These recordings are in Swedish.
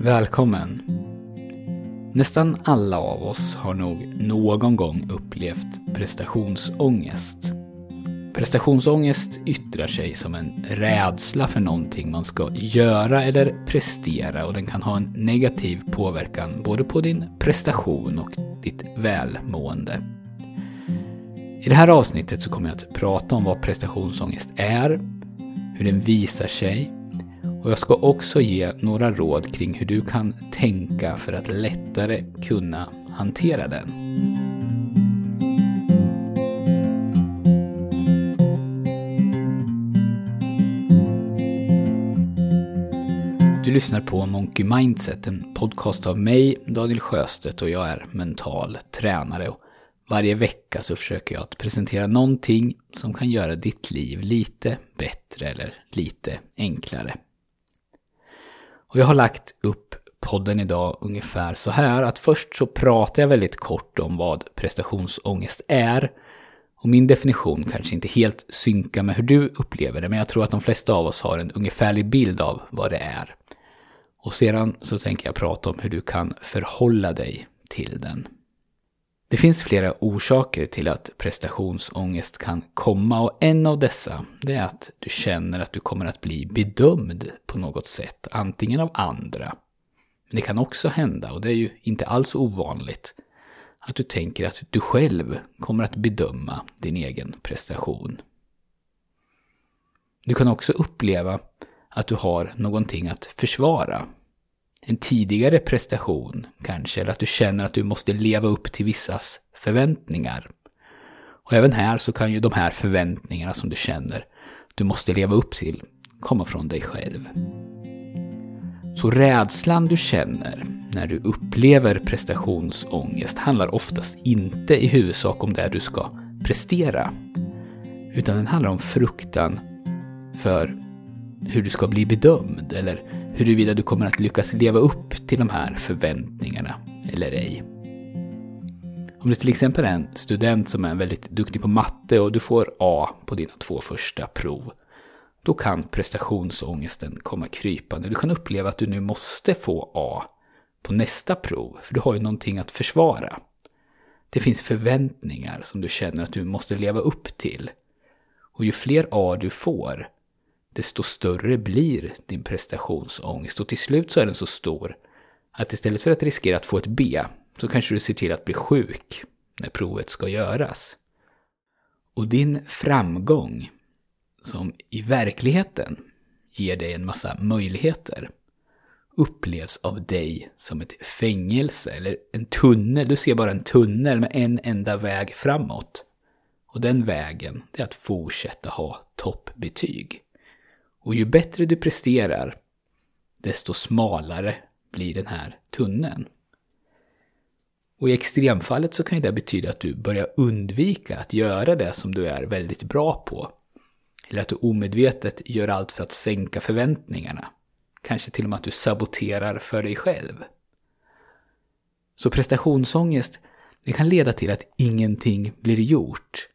Välkommen! Nästan alla av oss har nog någon gång upplevt prestationsångest. Prestationsångest yttrar sig som en rädsla för någonting man ska göra eller prestera och den kan ha en negativ påverkan både på din prestation och ditt välmående. I det här avsnittet så kommer jag att prata om vad prestationsångest är, hur den visar sig och jag ska också ge några råd kring hur du kan tänka för att lättare kunna hantera den. Du lyssnar på Monkey Mindset, en podcast av mig, Daniel Sjöstedt och jag är mental tränare. Och varje vecka så försöker jag att presentera någonting som kan göra ditt liv lite bättre eller lite enklare. Och jag har lagt upp podden idag ungefär så här att först så pratar jag väldigt kort om vad prestationsångest är. Och min definition kanske inte helt synkar med hur du upplever det, men jag tror att de flesta av oss har en ungefärlig bild av vad det är. Och sedan så tänker jag prata om hur du kan förhålla dig till den. Det finns flera orsaker till att prestationsångest kan komma och en av dessa det är att du känner att du kommer att bli bedömd på något sätt, antingen av andra. Men det kan också hända, och det är ju inte alls ovanligt, att du tänker att du själv kommer att bedöma din egen prestation. Du kan också uppleva att du har någonting att försvara en tidigare prestation kanske, eller att du känner att du måste leva upp till vissas förväntningar. Och även här så kan ju de här förväntningarna som du känner du måste leva upp till komma från dig själv. Så rädslan du känner när du upplever prestationsångest handlar oftast inte i huvudsak om det du ska prestera. Utan den handlar om fruktan för hur du ska bli bedömd eller huruvida du kommer att lyckas leva upp till de här förväntningarna eller ej. Om du till exempel är en student som är väldigt duktig på matte och du får A på dina två första prov, då kan prestationsångesten komma krypande. Du kan uppleva att du nu måste få A på nästa prov, för du har ju någonting att försvara. Det finns förväntningar som du känner att du måste leva upp till. Och ju fler A du får, desto större blir din prestationsångest. Och till slut så är den så stor att istället för att riskera att få ett B så kanske du ser till att bli sjuk när provet ska göras. Och din framgång, som i verkligheten ger dig en massa möjligheter, upplevs av dig som ett fängelse eller en tunnel. Du ser bara en tunnel med en enda väg framåt. Och den vägen, det är att fortsätta ha toppbetyg. Och ju bättre du presterar, desto smalare blir den här tunneln. Och i extremfallet så kan det betyda att du börjar undvika att göra det som du är väldigt bra på. Eller att du omedvetet gör allt för att sänka förväntningarna. Kanske till och med att du saboterar för dig själv. Så prestationsångest det kan leda till att ingenting blir gjort.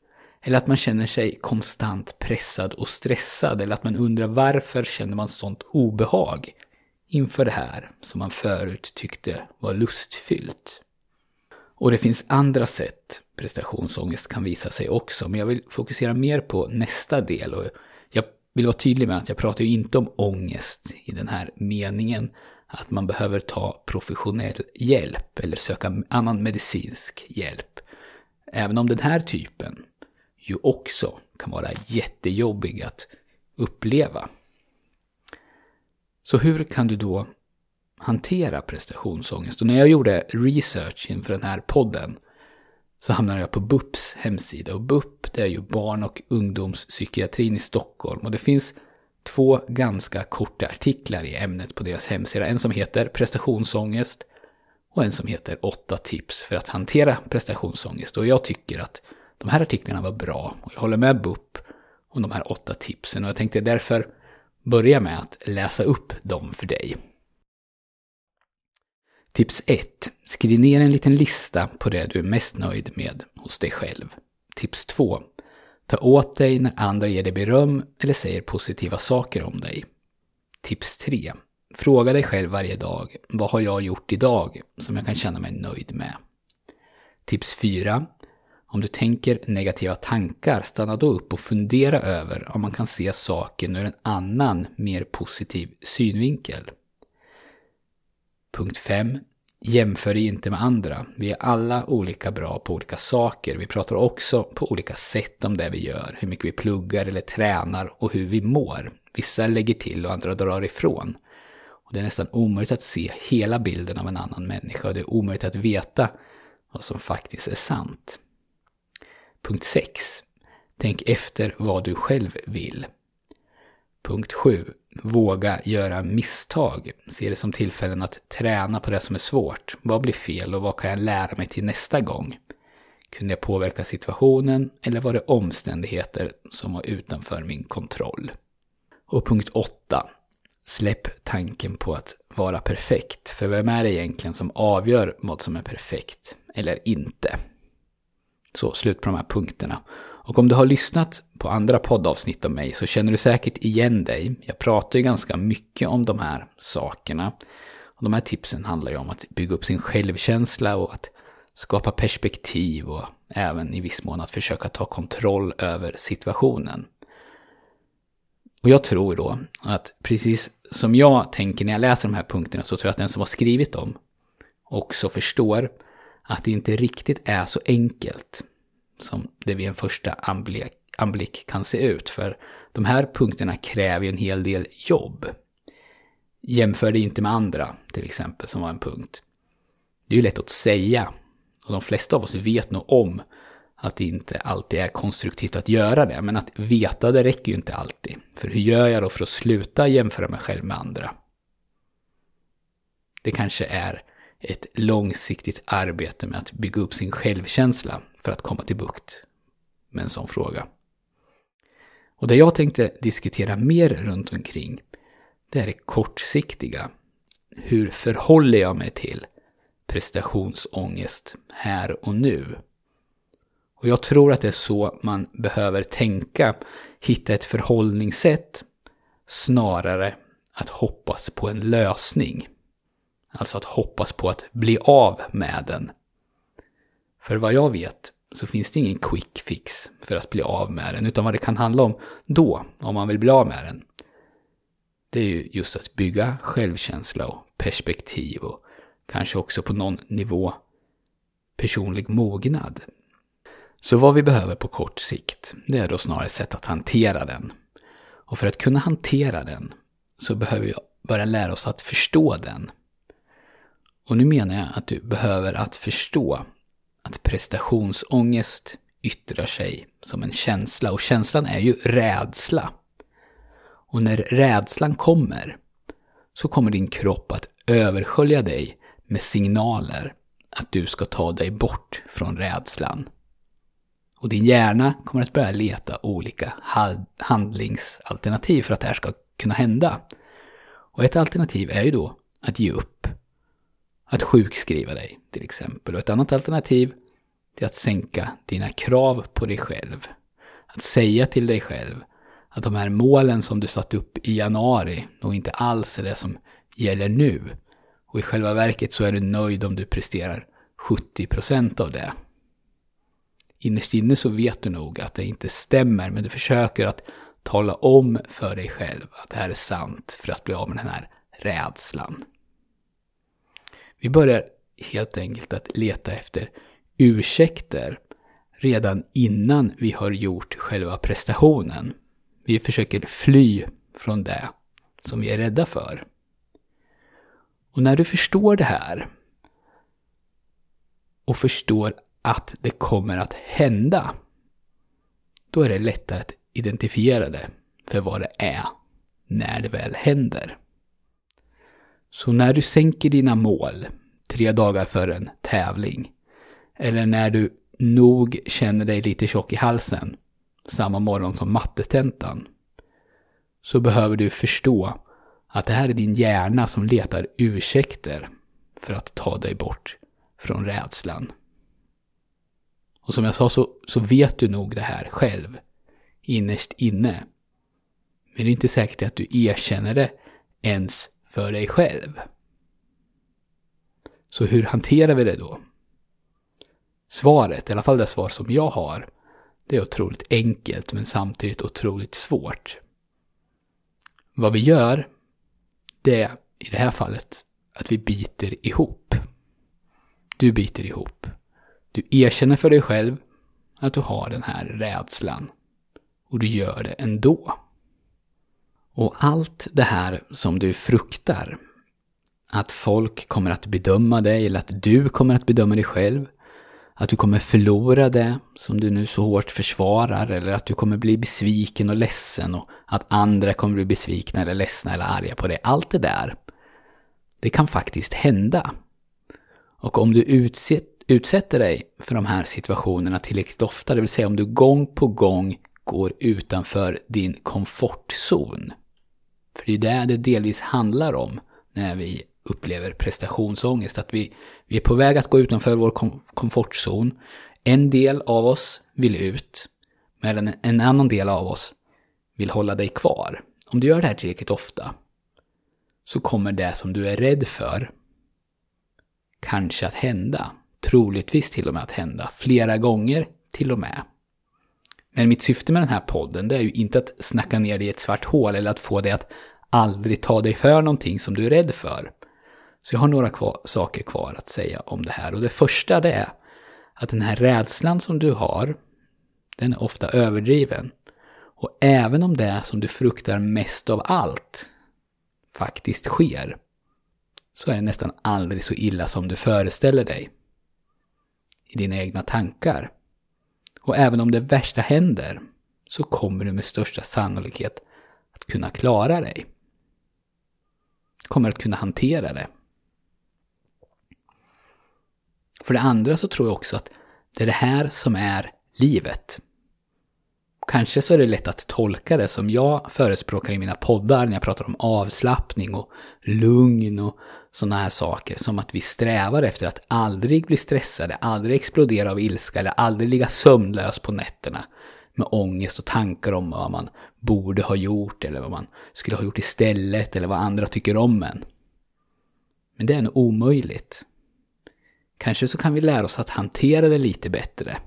Eller att man känner sig konstant pressad och stressad. Eller att man undrar varför känner man sånt obehag inför det här som man förut tyckte var lustfyllt. Och det finns andra sätt prestationsångest kan visa sig också. Men jag vill fokusera mer på nästa del. Och jag vill vara tydlig med att jag pratar ju inte om ångest i den här meningen. Att man behöver ta professionell hjälp eller söka annan medicinsk hjälp. Även om den här typen ju också kan vara jättejobbig att uppleva. Så hur kan du då hantera prestationsångest? Och när jag gjorde research inför den här podden så hamnade jag på BUPs hemsida. Och BUP det är ju barn och ungdomspsykiatrin i Stockholm. Och det finns två ganska korta artiklar i ämnet på deras hemsida. En som heter prestationsångest och en som heter åtta tips för att hantera prestationsångest. Och jag tycker att de här artiklarna var bra och jag håller med BUP om de här åtta tipsen och jag tänkte därför börja med att läsa upp dem för dig. Tips 1. Skriv ner en liten lista på det du är mest nöjd med hos dig själv. Tips 2. Ta åt dig när andra ger dig beröm eller säger positiva saker om dig. Tips 3. fråga dig själv varje dag, vad har jag gjort idag som jag kan känna mig nöjd med? Tips 4. Om du tänker negativa tankar, stanna då upp och fundera över om man kan se saken ur en annan, mer positiv synvinkel. Punkt 5. Jämför dig inte med andra. Vi är alla olika bra på olika saker. Vi pratar också på olika sätt om det vi gör, hur mycket vi pluggar eller tränar och hur vi mår. Vissa lägger till och andra drar ifrån. Och det är nästan omöjligt att se hela bilden av en annan människa och det är omöjligt att veta vad som faktiskt är sant. Punkt 6. Tänk efter vad du själv vill. Punkt 7. Våga göra misstag. Se det som tillfällen att träna på det som är svårt. Vad blir fel och vad kan jag lära mig till nästa gång? Kunde jag påverka situationen eller var det omständigheter som var utanför min kontroll? Och punkt 8. Släpp tanken på att vara perfekt. För vem är det egentligen som avgör vad som är perfekt eller inte? Så, slut på de här punkterna. Och om du har lyssnat på andra poddavsnitt av mig så känner du säkert igen dig. Jag pratar ju ganska mycket om de här sakerna. Och de här tipsen handlar ju om att bygga upp sin självkänsla och att skapa perspektiv och även i viss mån att försöka ta kontroll över situationen. Och jag tror då att precis som jag tänker när jag läser de här punkterna så tror jag att den som har skrivit dem också förstår att det inte riktigt är så enkelt det vid en första anblick, anblick kan se ut. För de här punkterna kräver ju en hel del jobb. Jämför det inte med andra, till exempel, som var en punkt. Det är ju lätt att säga. Och de flesta av oss vet nog om att det inte alltid är konstruktivt att göra det. Men att veta det räcker ju inte alltid. För hur gör jag då för att sluta jämföra mig själv med andra? Det kanske är ett långsiktigt arbete med att bygga upp sin självkänsla för att komma till bukt med en sån fråga. Och det jag tänkte diskutera mer runt omkring, det är det kortsiktiga. Hur förhåller jag mig till prestationsångest här och nu? Och jag tror att det är så man behöver tänka, hitta ett förhållningssätt snarare att hoppas på en lösning. Alltså att hoppas på att bli av med den. För vad jag vet så finns det ingen quick fix för att bli av med den, utan vad det kan handla om då, om man vill bli av med den, det är ju just att bygga självkänsla och perspektiv och kanske också på någon nivå personlig mognad. Så vad vi behöver på kort sikt, det är då snarare sätt att hantera den. Och för att kunna hantera den så behöver vi börja lära oss att förstå den. Och nu menar jag att du behöver att förstå att prestationsångest yttrar sig som en känsla och känslan är ju rädsla. Och när rädslan kommer så kommer din kropp att överskölja dig med signaler att du ska ta dig bort från rädslan. Och din hjärna kommer att börja leta olika handlingsalternativ för att det här ska kunna hända. Och ett alternativ är ju då att ge upp. Att sjukskriva dig till exempel. Och ett annat alternativ är att sänka dina krav på dig själv. Att säga till dig själv att de här målen som du satt upp i januari nog inte alls är det som gäller nu. Och i själva verket så är du nöjd om du presterar 70% av det. Innerst inne så vet du nog att det inte stämmer, men du försöker att tala om för dig själv att det här är sant för att bli av med den här rädslan. Vi börjar helt enkelt att leta efter ursäkter redan innan vi har gjort själva prestationen. Vi försöker fly från det som vi är rädda för. Och när du förstår det här och förstår att det kommer att hända, då är det lättare att identifiera det för vad det är när det väl händer. Så när du sänker dina mål tre dagar före en tävling, eller när du nog känner dig lite tjock i halsen samma morgon som mattetentan, så behöver du förstå att det här är din hjärna som letar ursäkter för att ta dig bort från rädslan. Och som jag sa så, så vet du nog det här själv, innerst inne. Men det är inte säkert att du erkänner det ens för dig själv. Så hur hanterar vi det då? Svaret, i alla fall det svar som jag har, det är otroligt enkelt men samtidigt otroligt svårt. Vad vi gör, det är i det här fallet att vi biter ihop. Du biter ihop. Du erkänner för dig själv att du har den här rädslan. Och du gör det ändå. Och allt det här som du fruktar, att folk kommer att bedöma dig eller att du kommer att bedöma dig själv, att du kommer förlora det som du nu så hårt försvarar eller att du kommer bli besviken och ledsen och att andra kommer bli besvikna eller ledsna eller arga på dig. Allt det där, det kan faktiskt hända. Och om du utsätter dig för de här situationerna tillräckligt ofta, det vill säga om du gång på gång går utanför din komfortzon. För det är det det delvis handlar om när vi upplever prestationsångest. Att vi, vi är på väg att gå utanför vår kom komfortzon. En del av oss vill ut, medan en annan del av oss vill hålla dig kvar. Om du gör det här tillräckligt ofta så kommer det som du är rädd för kanske att hända. Troligtvis till och med att hända. Flera gånger till och med. Men mitt syfte med den här podden det är ju inte att snacka ner dig i ett svart hål eller att få dig att aldrig ta dig för någonting som du är rädd för. Så jag har några kvar, saker kvar att säga om det här. Och det första det är att den här rädslan som du har, den är ofta överdriven. Och även om det som du fruktar mest av allt faktiskt sker, så är det nästan aldrig så illa som du föreställer dig. I dina egna tankar. Och även om det värsta händer, så kommer du med största sannolikhet att kunna klara dig. Kommer att kunna hantera det. För det andra så tror jag också att det är det här som är livet. Kanske så är det lätt att tolka det som jag förespråkar i mina poddar när jag pratar om avslappning och lugn och sådana här saker. Som att vi strävar efter att aldrig bli stressade, aldrig explodera av ilska eller aldrig ligga sömnlös på nätterna med ångest och tankar om vad man borde ha gjort eller vad man skulle ha gjort istället eller vad andra tycker om en. Men det är nog omöjligt. Kanske så kan vi lära oss att hantera det lite bättre.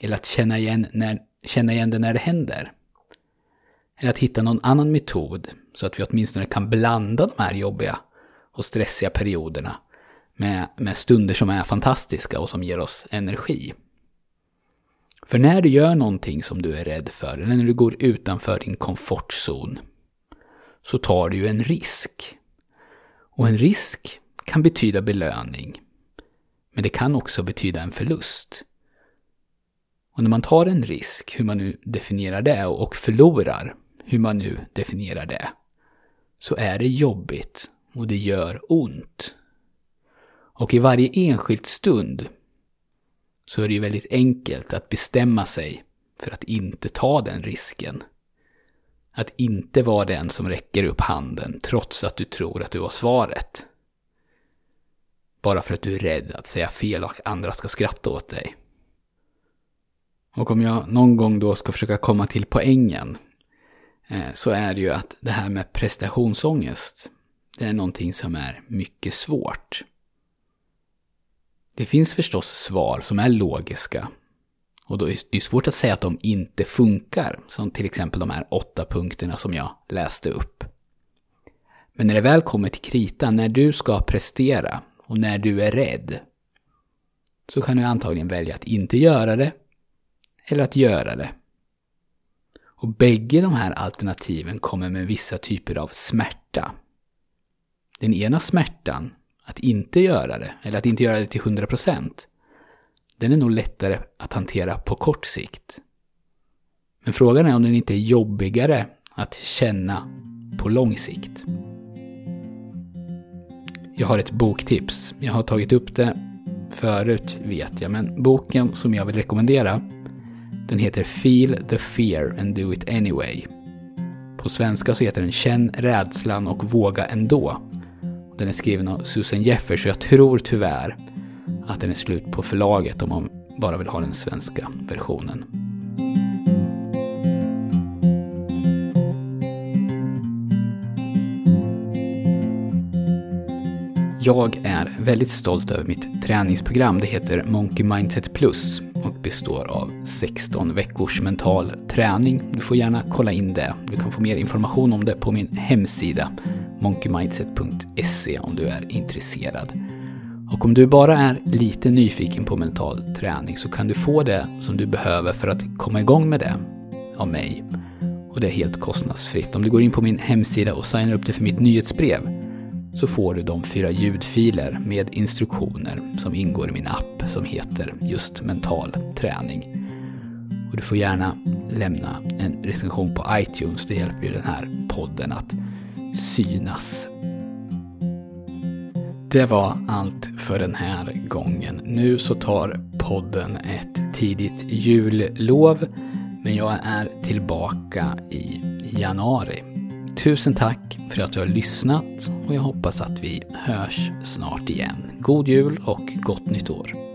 Eller att känna igen, när, känna igen det när det händer. Eller att hitta någon annan metod så att vi åtminstone kan blanda de här jobbiga och stressiga perioderna med, med stunder som är fantastiska och som ger oss energi. För när du gör någonting som du är rädd för, eller när du går utanför din komfortzon, så tar du ju en risk. Och en risk kan betyda belöning. Men det kan också betyda en förlust. Och när man tar en risk, hur man nu definierar det, och förlorar, hur man nu definierar det, så är det jobbigt och det gör ont. Och i varje enskild stund så är det ju väldigt enkelt att bestämma sig för att inte ta den risken. Att inte vara den som räcker upp handen trots att du tror att du har svaret. Bara för att du är rädd att säga fel och andra ska skratta åt dig. Och om jag någon gång då ska försöka komma till poängen eh, så är det ju att det här med prestationsångest, det är någonting som är mycket svårt. Det finns förstås svar som är logiska. Och då är det svårt att säga att de inte funkar, som till exempel de här åtta punkterna som jag läste upp. Men när det väl kommer till kritan, när du ska prestera, och när du är rädd så kan du antagligen välja att inte göra det eller att göra det. Och bägge de här alternativen kommer med vissa typer av smärta. Den ena smärtan, att inte göra det, eller att inte göra det till 100%, den är nog lättare att hantera på kort sikt. Men frågan är om den inte är jobbigare att känna på lång sikt. Jag har ett boktips. Jag har tagit upp det förut vet jag, men boken som jag vill rekommendera den heter Feel the fear and do it anyway. På svenska så heter den Känn rädslan och våga ändå. Den är skriven av Susan Jeffers och jag tror tyvärr att den är slut på förlaget om man bara vill ha den svenska versionen. Jag är väldigt stolt över mitt träningsprogram. Det heter Monkey Mindset Plus och består av 16 veckors mental träning. Du får gärna kolla in det. Du kan få mer information om det på min hemsida monkeymindset.se om du är intresserad. Och om du bara är lite nyfiken på mental träning så kan du få det som du behöver för att komma igång med det av mig. Och det är helt kostnadsfritt. Om du går in på min hemsida och signar upp dig för mitt nyhetsbrev så får du de fyra ljudfiler med instruktioner som ingår i min app som heter just mental träning. Och du får gärna lämna en recension på iTunes. Det hjälper ju den här podden att synas. Det var allt för den här gången. Nu så tar podden ett tidigt jullov, men jag är tillbaka i januari. Tusen tack för att du har lyssnat och jag hoppas att vi hörs snart igen. God jul och gott nytt år!